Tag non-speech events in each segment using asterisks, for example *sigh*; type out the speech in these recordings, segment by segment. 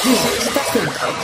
This Talk.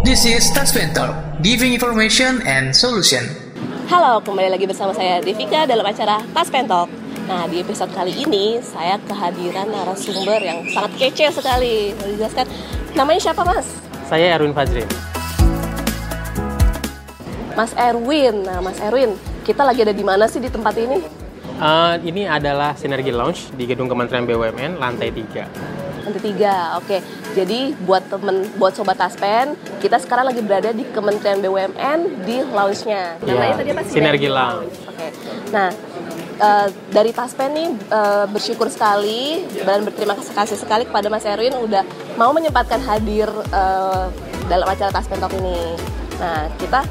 This is Taspen Talk, giving information and solution. Halo, kembali lagi bersama saya Devika dalam acara Tas Pentok. Nah, di episode kali ini saya kehadiran narasumber yang sangat kece sekali. Boleh dijelaskan namanya siapa, Mas? Saya Erwin Fajrin. Mas Erwin. Nah, Mas Erwin, kita lagi ada di mana sih di tempat ini? Eh, ini adalah Sinergi Lounge di gedung Kementerian BUMN lantai 3. Lantai tiga, oke. Jadi buat temen, buat sobat Taspen, kita sekarang lagi berada di Kementerian BUMN di lounge-nya. Namanya Iya, tadi apa? Sinergi Lounge. Oke. Nah, eh, dari Taspen nih eh, bersyukur sekali dan berterima kasih sekali kepada Mas Erwin udah mau menyempatkan hadir eh, dalam acara Taspen Talk ini. Nah, kita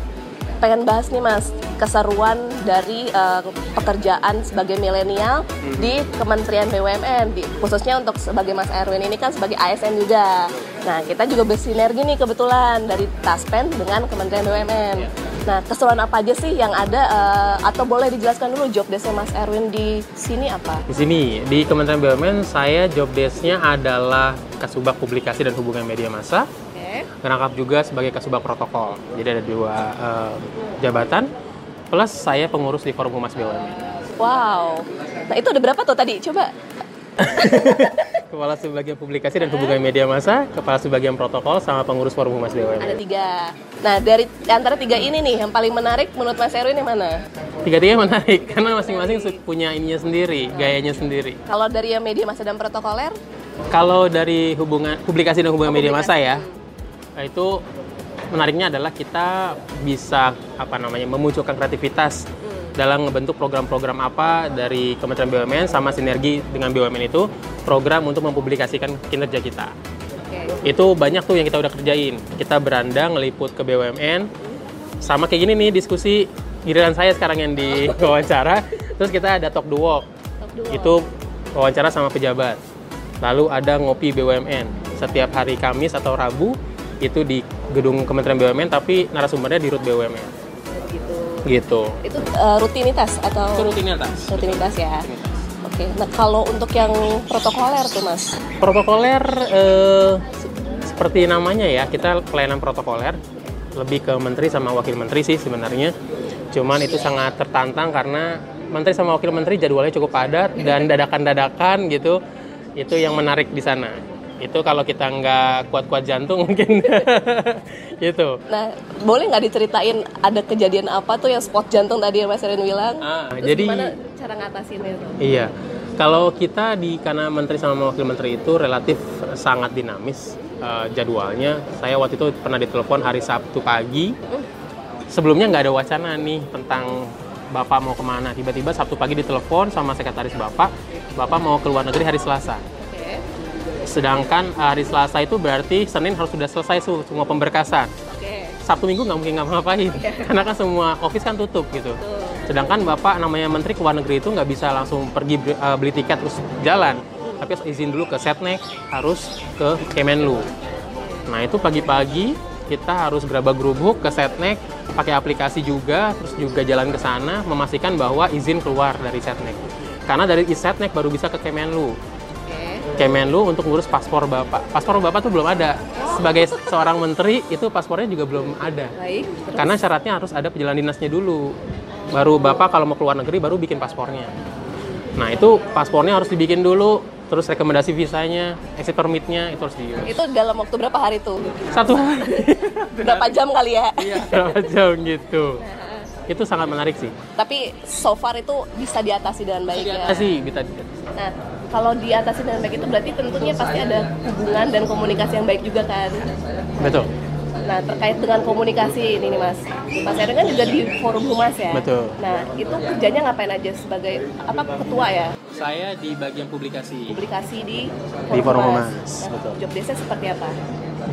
pengen bahas nih Mas keseruan dari eh, pekerjaan sebagai milenial di Kementerian BUMN di, khususnya untuk sebagai Mas Erwin ini kan sebagai ASN juga. Nah kita juga bersinergi nih kebetulan dari Taspen dengan Kementerian BUMN. Nah keseruan apa aja sih yang ada eh, atau boleh dijelaskan dulu job desk Mas Erwin di sini apa? Di sini di Kementerian BUMN saya job desk-nya adalah Kasubag Publikasi dan Hubungan Media Massa. Oke. Merangkap juga sebagai Kasubag Protokol. Jadi ada dua eh, jabatan plus saya pengurus di Forum Humas BUMN. Wow. Nah itu ada berapa tuh tadi? Coba. *laughs* Kepala Subbagian Publikasi dan Hubungan Media Massa, Kepala Subbagian Protokol, sama pengurus Forum Humas Ada BUMN. tiga. Nah dari antara tiga ini nih yang paling menarik menurut Mas Erwin yang mana? Tiga-tiga menarik *laughs* karena masing-masing punya ininya sendiri, gayanya sendiri. Kalau dari yang media massa dan protokoler? Kalau dari hubungan publikasi dan hubungan media massa ya, itu menariknya adalah kita bisa apa namanya memunculkan kreativitas dalam membentuk program-program apa dari Kementerian BUMN sama sinergi dengan BUMN itu program untuk mempublikasikan kinerja kita. Oke. Itu banyak tuh yang kita udah kerjain. Kita beranda ngeliput ke BUMN sama kayak gini nih diskusi giliran saya sekarang yang di *laughs* wawancara. Terus kita ada talk the walk. Itu wawancara sama pejabat. Lalu ada ngopi BUMN setiap hari Kamis atau Rabu itu di gedung Kementerian BUMN tapi narasumbernya di RUT BUMN. Gitu. Itu eh, rutinitas atau Itu rutinitas. rutinitas ya? Oke. Nah kalau untuk yang protokoler tuh mas? Protokoler eh, se- seperti namanya ya, kita pelayanan protokoler lebih ke menteri sama wakil menteri sih sebenarnya. Cuman itu sangat tertantang karena menteri sama wakil menteri jadwalnya cukup padat dan dadakan-dadakan gitu. Itu yang menarik di sana. Itu kalau kita nggak kuat-kuat jantung *laughs* mungkin gitu. Nah boleh nggak diceritain ada kejadian apa tuh yang spot jantung tadi yang mas Erin bilang? Ah, Terus jadi- gimana cara ngatasinnya itu? Iya. Kalau kita di karena menteri sama wakil menteri itu relatif sangat dinamis eh, jadwalnya. Saya waktu itu pernah ditelepon hari Sabtu pagi. Sebelumnya nggak ada wacana nih tentang bapak mau ke mana. Tiba-tiba Sabtu pagi ditelepon sama sekretaris bapak, bapak mau ke luar negeri hari Selasa. Sedangkan hari Selasa itu berarti Senin harus sudah selesai semua pemberkasan. Oke. Sabtu Minggu nggak mungkin ngapa-ngapain *laughs* karena kan semua office kan tutup gitu. Tuh. Sedangkan bapak namanya menteri luar negeri itu nggak bisa langsung pergi beli, eh, beli tiket terus jalan, tapi harus izin dulu ke Setnek, harus ke Kemenlu. Nah itu pagi-pagi kita harus gerabak gerubuk ke Setnek, pakai aplikasi juga, terus juga jalan ke sana, memastikan bahwa izin keluar dari Setnek. Karena dari Setnek baru bisa ke Kemenlu. Kemenlu untuk ngurus paspor bapak. Paspor bapak tuh belum ada. Sebagai seorang menteri itu paspornya juga belum ada. Baik. Terus? Karena syaratnya harus ada perjalanan dinasnya dulu. Baru Bapak kalau mau keluar negeri baru bikin paspornya. Nah, itu paspornya harus dibikin dulu, terus rekomendasi visanya, exit permitnya itu harus di Itu dalam waktu berapa hari tuh? satu hari. *laughs* Berapa jam kali ya? Iya, berapa jam gitu. *laughs* Itu sangat menarik sih. Tapi so far itu bisa diatasi dengan baik ya. Kita sih kita Nah, kalau diatasi dengan baik itu berarti tentunya pasti ada hubungan dan komunikasi yang baik juga kan. betul. Nah, terkait dengan komunikasi ini nih Mas. Mas Erwin kan juga di forum humas ya. Betul. Nah, itu kerjanya ngapain aja sebagai apa ketua ya? Saya di bagian publikasi. Publikasi di Di Forum Humas, Nah, betul. Job desk-nya seperti apa?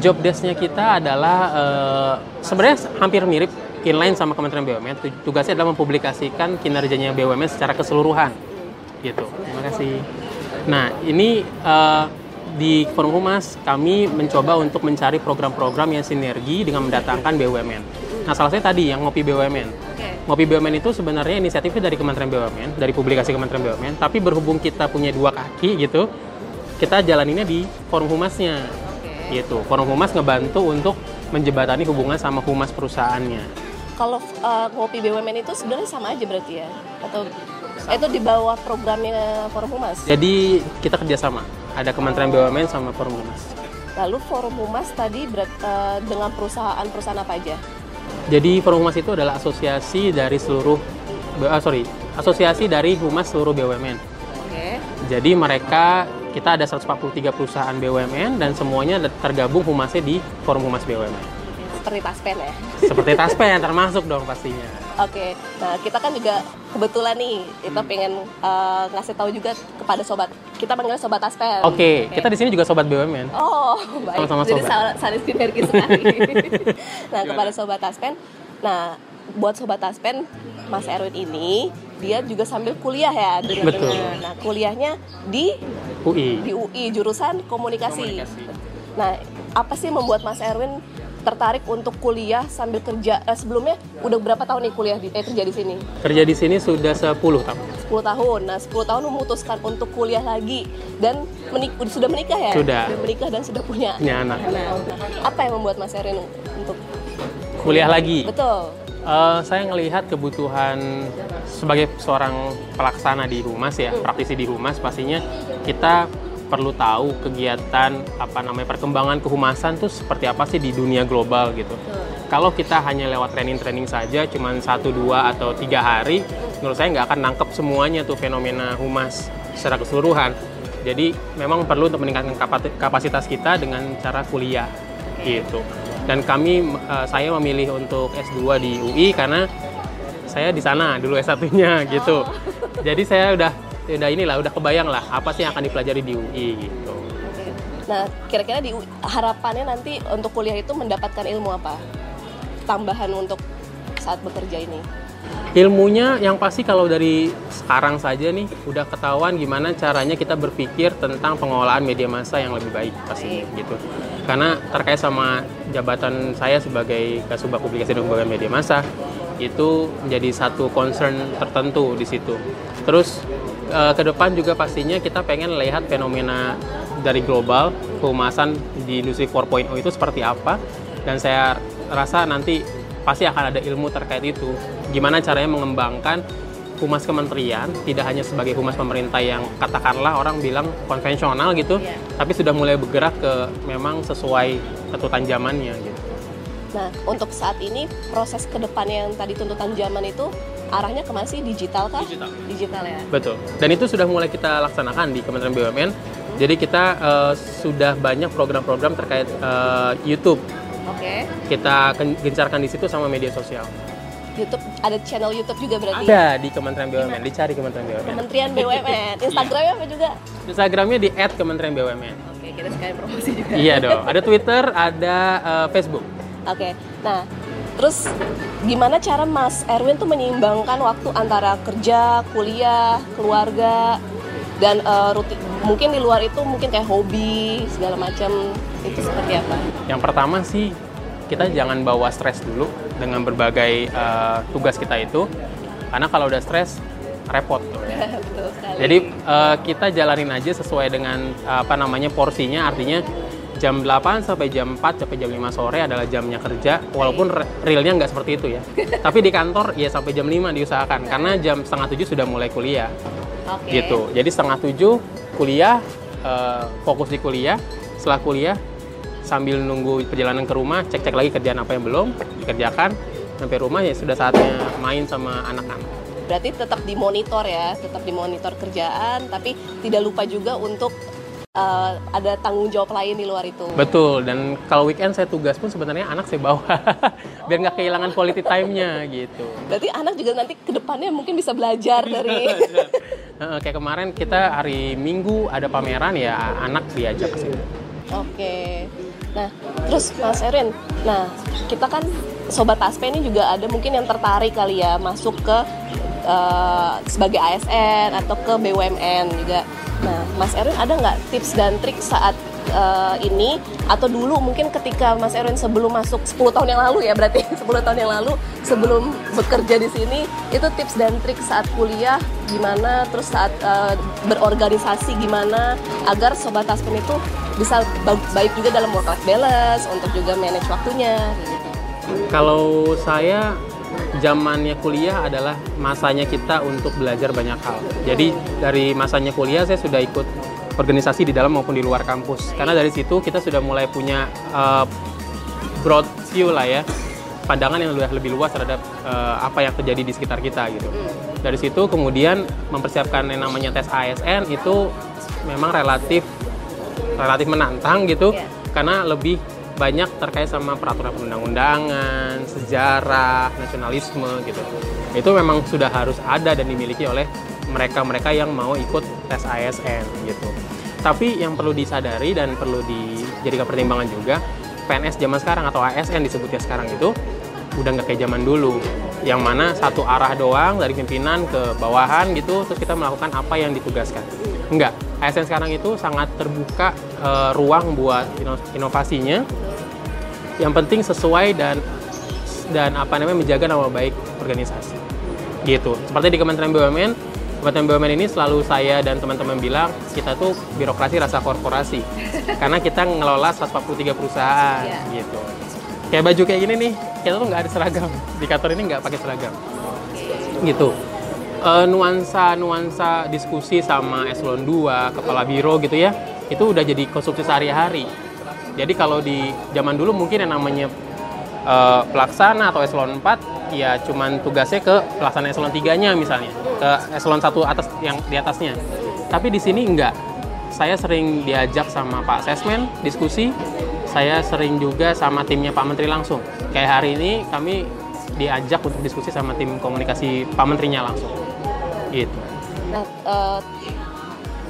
Job desk-nya kita adalah eh, sebenarnya hampir mirip inline sama Kementerian BUMN. Tu- Tugasnya adalah mempublikasikan kinerjanya BUMN secara keseluruhan. Gitu. Terima kasih. Nah, ini eh, di Forum Humas kami mencoba untuk mencari program-program yang sinergi dengan mendatangkan BUMN. Nah, salah satunya tadi yang ngopi BUMN. Ngopi BUMN itu sebenarnya inisiatifnya dari Kementerian BUMN, dari publikasi Kementerian BUMN, tapi berhubung kita punya dua kaki gitu, kita jalaninnya di Forum Humasnya. Oke. Gitu. Forum Humas ngebantu untuk menjebatani hubungan sama humas perusahaannya. Kalau uh, ngopi BUMN itu sebenarnya sama aja berarti ya? Atau itu di bawah programnya Forum Humas? Jadi kita kerjasama, ada Kementerian BUMN sama Forum Humas. Lalu Forum Humas tadi berat, eh, dengan perusahaan-perusahaan apa aja? Jadi Forum Humas itu adalah asosiasi dari seluruh, ah, sorry, asosiasi dari humas seluruh BUMN. Oke. Jadi mereka kita ada 143 perusahaan BUMN dan semuanya tergabung humasnya di Forum Humas BUMN. Seperti Taspen ya? Seperti Taspen termasuk dong pastinya. Oke, nah kita kan juga kebetulan nih kita pengen eh, ngasih tahu juga kepada sobat kita panggilnya sobat Taspen. Oke, kita di sini juga sobat BUMN. Oh, baik. Sama-sama Jadi sobat. saling sinergi *laughs* sekali. nah, kepada sobat Taspen, nah buat sobat Taspen, Mas Erwin ini dia juga sambil kuliah ya dengar Betul. Nah, kuliahnya di UI. di UI jurusan komunikasi. Komunikasi. Nah, apa sih membuat Mas Erwin tertarik untuk kuliah sambil kerja? Eh, sebelumnya udah berapa tahun nih kuliah di, eh, kerja di sini? Kerja di sini sudah 10 tahun. 10 tahun. Nah, 10 tahun memutuskan untuk kuliah lagi dan menik- sudah menikah ya? Sudah. menikah dan sudah punya. Punya anak. Nah, apa yang membuat Mas Erwin untuk Kuliah lagi. betul? Eh, saya melihat kebutuhan sebagai seorang pelaksana di humas ya, praktisi di humas pastinya kita perlu tahu kegiatan apa namanya perkembangan kehumasan tuh seperti apa sih di dunia global gitu. Kalau kita hanya lewat training-training saja, cuman satu dua atau tiga hari, menurut saya nggak akan nangkep semuanya tuh fenomena humas secara keseluruhan. Jadi memang perlu untuk meningkatkan kapasitas kita dengan cara kuliah gitu. Dan kami, eh, saya memilih untuk S2 di UI karena saya di sana dulu S1-nya gitu. Jadi saya udah udah inilah, udah kebayang lah apa sih yang akan dipelajari di UI gitu. Nah, kira-kira di harapannya nanti untuk kuliah itu mendapatkan ilmu apa? Tambahan untuk saat bekerja ini. Ilmunya yang pasti kalau dari sekarang saja nih udah ketahuan gimana caranya kita berpikir tentang pengolahan media massa yang lebih baik pastinya gitu. Karena terkait sama jabatan saya sebagai Kasubag Publikasi dan Pengembangan Media Massa itu menjadi satu concern tertentu di situ. Terus eh, ke depan juga pastinya kita pengen lihat fenomena dari global kehumasan di industri 4.0 itu seperti apa dan saya rasa nanti pasti akan ada ilmu terkait itu. Gimana caranya mengembangkan humas kementerian tidak hanya sebagai humas pemerintah yang katakanlah orang bilang konvensional gitu, Iya. tapi sudah mulai bergerak ke memang sesuai tuntutan zamannya gitu. Nah, untuk saat ini proses ke depannya yang tadi tuntutan zaman itu arahnya ke mana sih? Digital kah? Digital. Digital ya. Betul. Dan itu sudah mulai kita laksanakan di Kementerian BUMN. Jadi kita eh, sudah banyak program-program terkait eh, YouTube. Oke. Kita ken- gencarkan di situ sama media sosial. YouTube ada channel YouTube juga berarti. Ada di Kementerian BUMN, dicari Kementerian BUMN. Kementerian BUMN. *laughs* Instagramnya apa juga? Instagramnya di @kementerian BUMN. Oke, kita sekalian promosi juga. iya dong. Ada Twitter, ada eh, Facebook. Oke. Nah, terus gimana cara Mas Erwin tuh menyeimbangkan waktu antara kerja, kuliah, keluarga dan eh, rutin mungkin di luar itu mungkin kayak hobi segala macam itu seperti apa? Yang pertama sih kita jangan bawa stres dulu dengan berbagai eh, tugas kita itu, karena kalau udah stres repot. *laughs* Betul sekali. Jadi eh, kita jalanin aja sesuai dengan eh, apa namanya porsinya, artinya jam 8 sampai jam 4 sampai jam 5 sore adalah jamnya kerja, walaupun re- realnya nggak seperti itu ya. *laughs* Tapi di kantor ya sampai jam 5 diusahakan, karena jam setengah 7 sudah mulai kuliah Oke. gitu. Jadi setengah 7 kuliah, eh, fokus di kuliah, setelah kuliah sambil nunggu perjalanan ke rumah, cek-cek lagi kerjaan apa yang belum dikerjakan, sampai rumah ya sudah saatnya main sama anak-anak. Berarti tetap dimonitor ya, tetap dimonitor kerjaan, tapi tidak lupa juga untuk eh, ada tanggung jawab lain di luar itu. Betul, dan kalau weekend saya tugas pun sebenarnya anak saya bawa, *laughs* biar nggak kehilangan quality time-nya gitu. Berarti anak juga nanti ke depannya mungkin bisa belajar dari Heeh, *laughs* kayak kemarin kita hari Minggu ada pameran ya anak diajak ke situ. Oke. Nah, terus Mas Erin, nah kita kan sobat Aspe ini juga ada mungkin yang tertarik kali ya masuk ke eh, sebagai ASN atau ke BUMN juga. Nah, Mas Erin ada nggak tips dan trik saat uh, ini? Atau dulu mungkin ketika Mas Erwin sebelum masuk 10 tahun yang lalu ya berarti *laughs* 10 tahun yang lalu sebelum bekerja di sini itu tips dan trik saat kuliah gimana? Terus saat uh, berorganisasi gimana? Agar sobat taspen itu bisa baik juga dalam work life balance untuk juga manage waktunya gitu. Kalau saya zamannya kuliah adalah masanya kita untuk belajar banyak hal. Jadi dari masanya kuliah saya sudah ikut organisasi di dalam maupun di luar kampus. Karena dari situ kita sudah mulai punya uh, broad view lah ya, pandangan yang lebih luas terhadap uh, apa yang terjadi di sekitar kita gitu. Dari situ kemudian mempersiapkan yang namanya tes ASN itu memang relatif relatif menantang gitu, yeah. karena lebih banyak terkait sama peraturan perundang-undangan, sejarah, nasionalisme gitu. Itu memang sudah harus ada dan dimiliki oleh mereka-mereka yang mau ikut tes ASN gitu. Tapi yang perlu disadari dan perlu dijadikan pertimbangan juga, PNS zaman sekarang atau ASN disebutnya sekarang itu udah nggak kayak zaman dulu yang mana satu arah doang dari pimpinan ke bawahan gitu terus kita melakukan apa yang ditugaskan enggak ASN sekarang itu sangat terbuka e, ruang buat inovasinya. Yang penting sesuai dan dan apa namanya menjaga nama baik organisasi. Gitu. Seperti di Kementerian BUMN Kementerian BUMN ini selalu saya dan teman-teman bilang kita tuh birokrasi rasa korporasi. Karena kita ngelola 143 perusahaan yeah. gitu. Kayak baju kayak gini nih kita tuh nggak ada seragam. Di kantor ini nggak pakai seragam. Gitu. Uh, nuansa nuansa diskusi sama eselon 2 kepala biro gitu ya itu udah jadi konsumsi sehari-hari jadi kalau di zaman dulu mungkin yang namanya uh, pelaksana atau eselon 4 ya cuman tugasnya ke pelaksana eselon 3-nya misalnya, ke eselon 1 atas yang di atasnya. Tapi di sini enggak. Saya sering diajak sama Pak Sesmen diskusi, saya sering juga sama timnya Pak Menteri langsung. Kayak hari ini kami diajak untuk diskusi sama tim komunikasi Pak Menterinya langsung. Gitu. Nah, uh,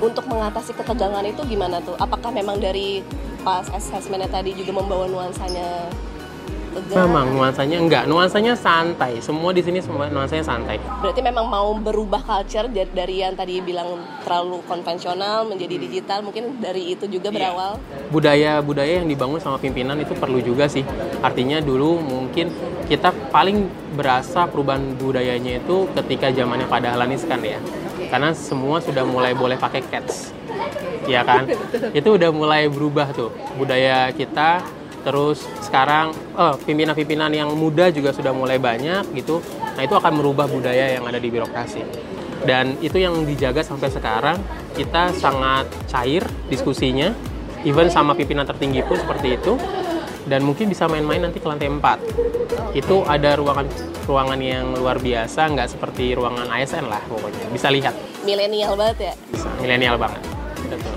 untuk mengatasi ketegangan itu gimana tuh? Apakah memang dari pas assessmentnya tadi juga membawa nuansanya tegang. Memang nuansanya enggak, nuansanya santai. Semua di sini semua nuansanya santai. Berarti memang mau berubah culture dari yang tadi bilang terlalu konvensional menjadi digital, mungkin dari itu juga iya. berawal. Budaya-budaya yang dibangun sama pimpinan itu perlu juga sih. Artinya dulu mungkin kita paling berasa perubahan budayanya itu ketika zamannya pada Dahlan Iskan ya. Karena semua sudah mulai boleh pakai cats. Ya kan? Itu udah mulai berubah tuh budaya kita. Terus sekarang oh, pimpinan-pimpinan yang muda juga sudah mulai banyak gitu. Nah itu akan merubah budaya yang ada di birokrasi. Dan itu yang dijaga sampai sekarang. Kita sangat cair diskusinya. Even sama pimpinan tertinggi pun seperti itu dan mungkin bisa main-main nanti ke lantai 4 itu ada ruangan ruangan yang luar biasa nggak seperti ruangan ASN lah pokoknya. Bisa lihat. Milenial banget ya? Milenial banget.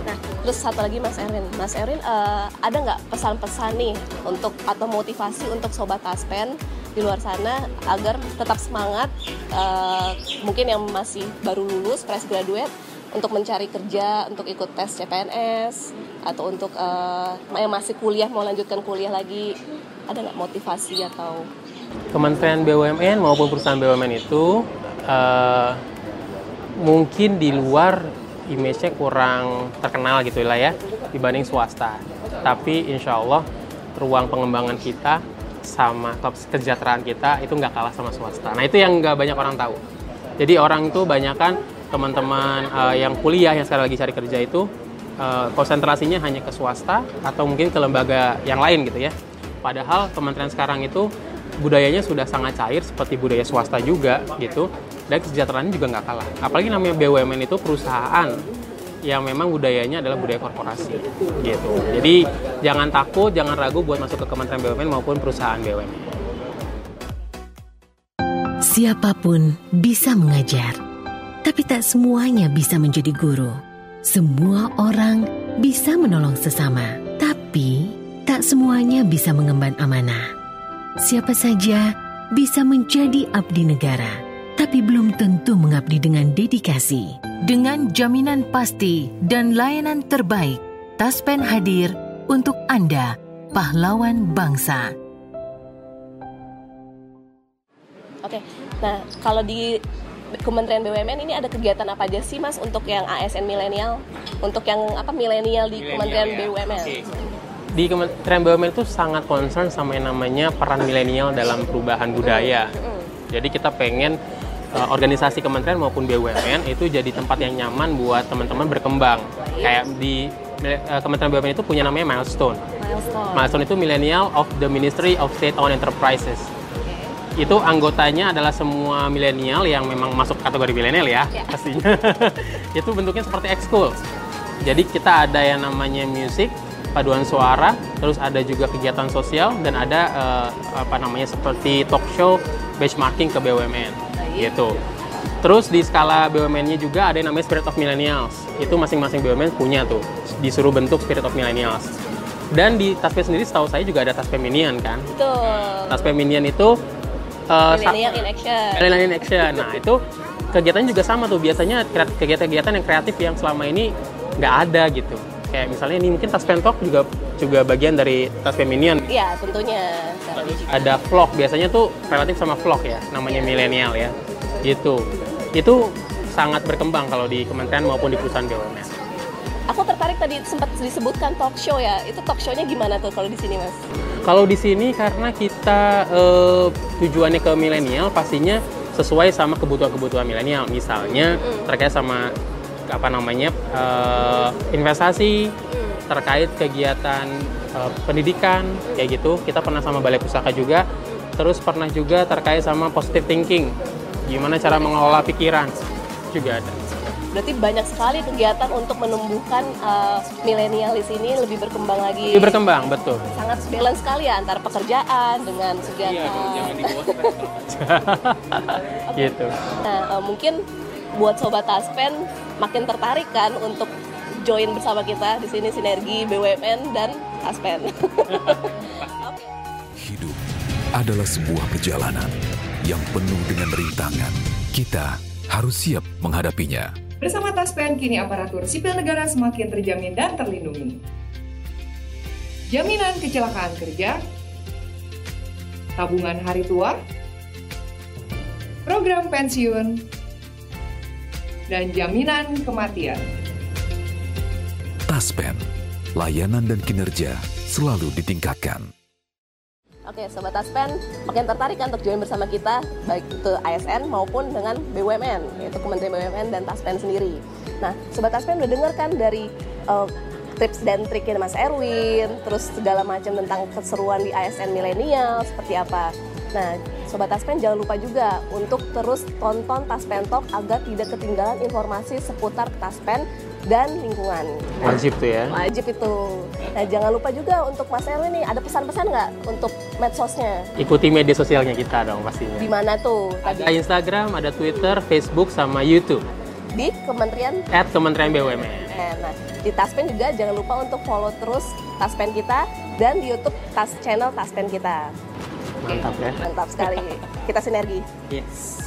Nah, terus satu lagi Mas Erwin, Mas Erwin uh, ada nggak pesan-pesan nih untuk atau motivasi untuk sobat Taspen di luar sana agar tetap semangat, uh, mungkin yang masih baru lulus, fresh graduate, untuk mencari kerja, untuk ikut tes CPNS, atau untuk uh, yang masih kuliah mau lanjutkan kuliah lagi, ada nggak motivasi atau? Kementerian BUMN maupun perusahaan BUMN itu uh, mungkin di luar image-nya kurang terkenal gitu lah ya dibanding swasta. Tapi insya Allah ruang pengembangan kita sama kesejahteraan kita itu nggak kalah sama swasta. Nah itu yang nggak banyak orang tahu. Jadi orang itu banyak kan teman-teman uh, yang kuliah yang sekarang lagi cari kerja itu uh, konsentrasinya hanya ke swasta atau mungkin ke lembaga yang lain gitu ya. Padahal kementerian sekarang itu budayanya sudah sangat cair seperti budaya swasta juga gitu dan kesejahteraannya juga nggak kalah. Apalagi namanya BUMN itu perusahaan yang memang budayanya adalah budaya korporasi gitu. Jadi jangan takut jangan ragu buat masuk ke Kementerian BUMN maupun perusahaan BUMN siapa pun bisa mengajar tapi tak semuanya bisa menjadi guru semua orang bisa menolong sesama tapi tak semuanya bisa mengemban amanah Siapa saja bisa menjadi abdi negara, tapi belum tentu mengabdi dengan dedikasi. Dengan jaminan pasti dan layanan terbaik, Taspen hadir untuk Anda, pahlawan bangsa. Oke, nah kalau di Kementerian BUMN ini ada kegiatan apa aja sih Mas untuk yang ASN milenial? Untuk yang apa milenial di Kementerian ya. BUMN? Oke. Di Kementerian BUMN itu sangat concern sama yang namanya peran milenial dalam perubahan budaya. Jadi kita pengen uh, organisasi kementerian maupun BUMN itu jadi tempat yang nyaman buat teman-teman berkembang. Kayak di uh, Kementerian BUMN itu punya namanya milestone. Milestone. Milestone itu Millennial of the Ministry of State-owned Enterprises. Itu anggotanya adalah semua milenial yang memang masuk kategori milenial ya, Ya. pastinya. *laughs* itu bentuknya seperti ekskul. Jadi kita ada yang namanya musik, paduan suara, terus ada juga kegiatan sosial dan ada eh, apa namanya seperti talk show benchmarking ke BUMN gitu. Terus di skala BUMN-nya juga ada yang namanya Spirit of Millennials. Itu masing-masing BUMN punya tuh, disuruh bentuk Spirit of Millennials. Dan di Taspen sendiri setahu saya juga ada Taspen Minion kan. Betul. Taspen Minion itu eh, sa- Millennial in action. Millennial in Action. Nah, itu kegiatannya juga sama tuh. Biasanya kegiatan-kegiatan yang kreatif yang selama ini nggak ada gitu. Kayak misalnya ini mungkin tas pentok juga juga bagian dari tas feminian. Iya, tentunya. Ada vlog, biasanya tuh relatif sama vlog ya, namanya milenial ya. Gitu. Itu sangat berkembang kalau di kementerian maupun di perusahaan BUMN. Aku tertarik tadi sempat disebutkan talk show ya. Itu talk show-nya gimana tuh kalau di sini, Mas? Kalau di sini karena kita eh, tujuannya ke milenial pastinya sesuai sama kebutuhan-kebutuhan milenial. Misalnya terkait sama apa namanya eh, investasi, terkait kegiatan eh, pendidikan kayak gitu. Kita pernah sama Balai Pusaka juga. Terus pernah juga terkait sama positive thinking. Gimana cara mengelola pikiran juga ada. Berarti banyak sekali kegiatan untuk menumbuhkan uh, milenial di sini lebih berkembang lagi. Lebih berkembang, betul. Sangat balance sekali ya antara pekerjaan dengan kegiatan. *laughs* gitu. Nah, eh, mungkin buat sobat Taspen makin tertarik kan untuk join bersama kita di sini sinergi BUMN dan Taspen. *laughs* Hidup adalah sebuah perjalanan yang penuh dengan rintangan. Kita harus siap menghadapinya. Bersama Taspen, kini aparatur sipil negara semakin terjamin dan terlindungi. Jaminan kecelakaan kerja, tabungan hari tua, program pensiun, dan jaminan kematian. Taspen, layanan dan kinerja selalu ditingkatkan. Oke, Sobat Taspen, makin tertarik kan untuk join bersama kita, baik itu ASN maupun dengan BUMN, yaitu Kementerian BUMN dan Taspen sendiri. Nah, Sobat Taspen udah dengar kan dari eh, tips dan triknya Mas Erwin, terus segala macam tentang keseruan di ASN milenial, seperti apa. Nah, Sobat Taspen jangan lupa juga untuk terus tonton Taspen Talk agar tidak ketinggalan informasi seputar Taspen dan lingkungan. Wajib tuh ya. Wajib itu. Nah, jangan lupa juga untuk Mas Erwin nih, ada pesan-pesan nggak untuk medsosnya? Ikuti media sosialnya kita dong pastinya. Di mana tuh Ada tadi? Instagram, ada Twitter, Facebook, sama YouTube. Di Kementerian At Kementerian BUMN. Eh, Nah, di Taspen juga jangan lupa untuk follow terus Taspen kita dan di YouTube Tas channel Taspen kita. Mantap ya. Mantap sekali. *laughs* Kita sinergi. Yes.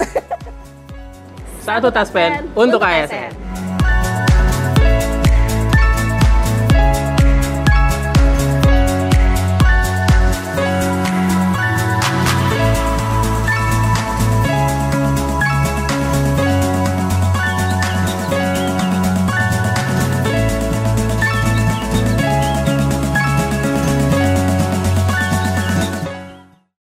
Satu taspen *laughs* untuk ASN.